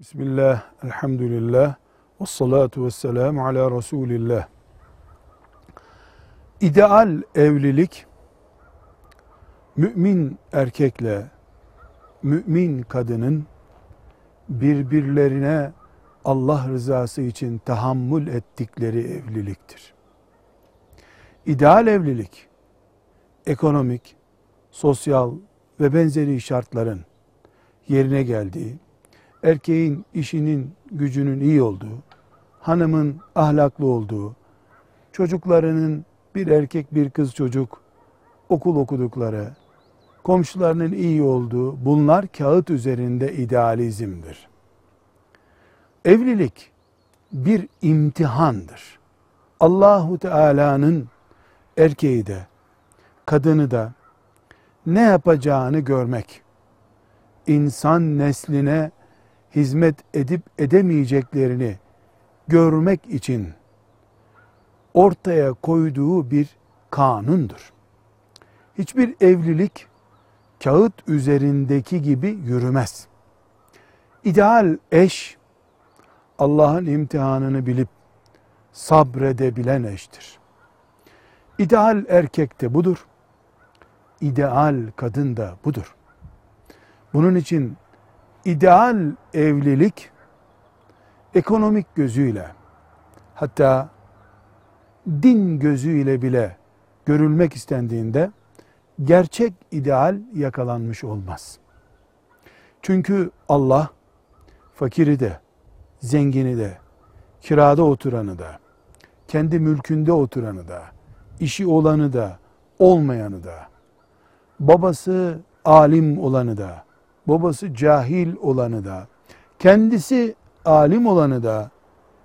Bismillah, elhamdülillah, ve salatu ve selamu ala Resulillah. İdeal evlilik, mümin erkekle mümin kadının birbirlerine Allah rızası için tahammül ettikleri evliliktir. İdeal evlilik, ekonomik, sosyal ve benzeri şartların yerine geldiği, erkeğin işinin gücünün iyi olduğu, hanımın ahlaklı olduğu, çocuklarının bir erkek bir kız çocuk okul okudukları, komşularının iyi olduğu bunlar kağıt üzerinde idealizmdir. Evlilik bir imtihandır. Allahu Teala'nın erkeği de kadını da ne yapacağını görmek, insan nesline hizmet edip edemeyeceklerini görmek için ortaya koyduğu bir kanundur. Hiçbir evlilik kağıt üzerindeki gibi yürümez. İdeal eş Allah'ın imtihanını bilip sabredebilen eştir. İdeal erkek de budur. İdeal kadın da budur. Bunun için ideal evlilik ekonomik gözüyle hatta din gözüyle bile görülmek istendiğinde gerçek ideal yakalanmış olmaz. Çünkü Allah fakiri de, zengini de, kirada oturanı da, kendi mülkünde oturanı da, işi olanı da, olmayanı da, babası alim olanı da, babası cahil olanı da, kendisi alim olanı da,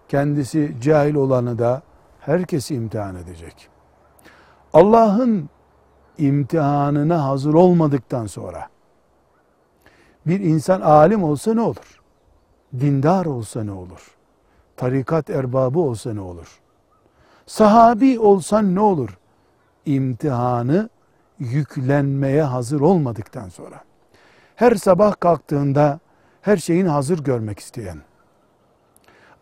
kendisi cahil olanı da herkesi imtihan edecek. Allah'ın imtihanına hazır olmadıktan sonra bir insan alim olsa ne olur? Dindar olsa ne olur? Tarikat erbabı olsa ne olur? Sahabi olsan ne olur? İmtihanı yüklenmeye hazır olmadıktan sonra her sabah kalktığında her şeyin hazır görmek isteyen,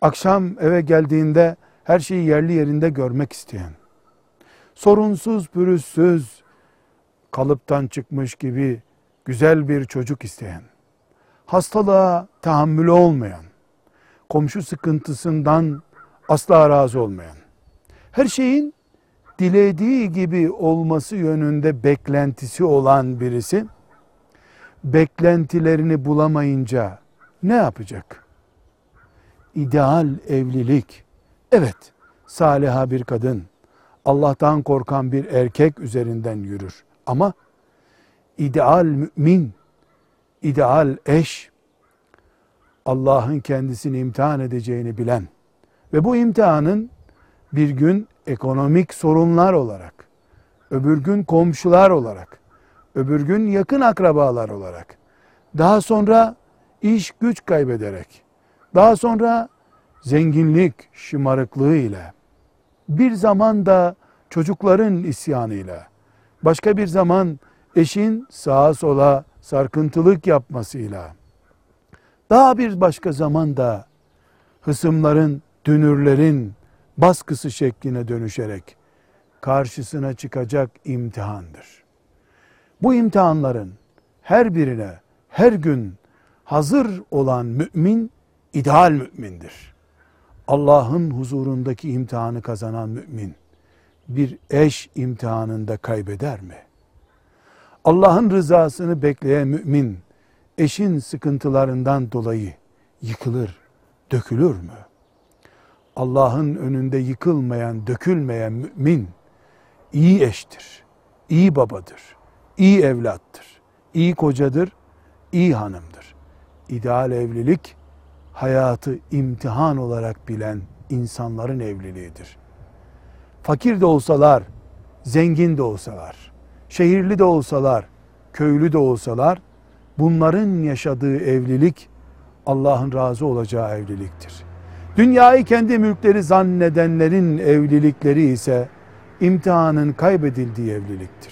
akşam eve geldiğinde her şeyi yerli yerinde görmek isteyen, sorunsuz pürüzsüz, kalıptan çıkmış gibi güzel bir çocuk isteyen, hastalığa tahammülü olmayan, komşu sıkıntısından asla razı olmayan, her şeyin dilediği gibi olması yönünde beklentisi olan birisi, beklentilerini bulamayınca ne yapacak? İdeal evlilik, evet saliha bir kadın, Allah'tan korkan bir erkek üzerinden yürür. Ama ideal mümin, ideal eş, Allah'ın kendisini imtihan edeceğini bilen ve bu imtihanın bir gün ekonomik sorunlar olarak, öbür gün komşular olarak, öbür gün yakın akrabalar olarak, daha sonra iş güç kaybederek, daha sonra zenginlik şımarıklığı ile, bir zaman da çocukların isyanıyla, başka bir zaman eşin sağa sola sarkıntılık yapmasıyla, daha bir başka zaman da hısımların, dünürlerin baskısı şekline dönüşerek karşısına çıkacak imtihandır. Bu imtihanların her birine her gün hazır olan mümin ideal mümindir. Allah'ın huzurundaki imtihanı kazanan mümin bir eş imtihanında kaybeder mi? Allah'ın rızasını bekleyen mümin eşin sıkıntılarından dolayı yıkılır, dökülür mü? Allah'ın önünde yıkılmayan, dökülmeyen mümin iyi eştir, iyi babadır, iyi evlattır, iyi kocadır, iyi hanımdır. İdeal evlilik hayatı imtihan olarak bilen insanların evliliğidir. Fakir de olsalar, zengin de olsalar, şehirli de olsalar, köylü de olsalar bunların yaşadığı evlilik Allah'ın razı olacağı evliliktir. Dünyayı kendi mülkleri zannedenlerin evlilikleri ise imtihanın kaybedildiği evliliktir.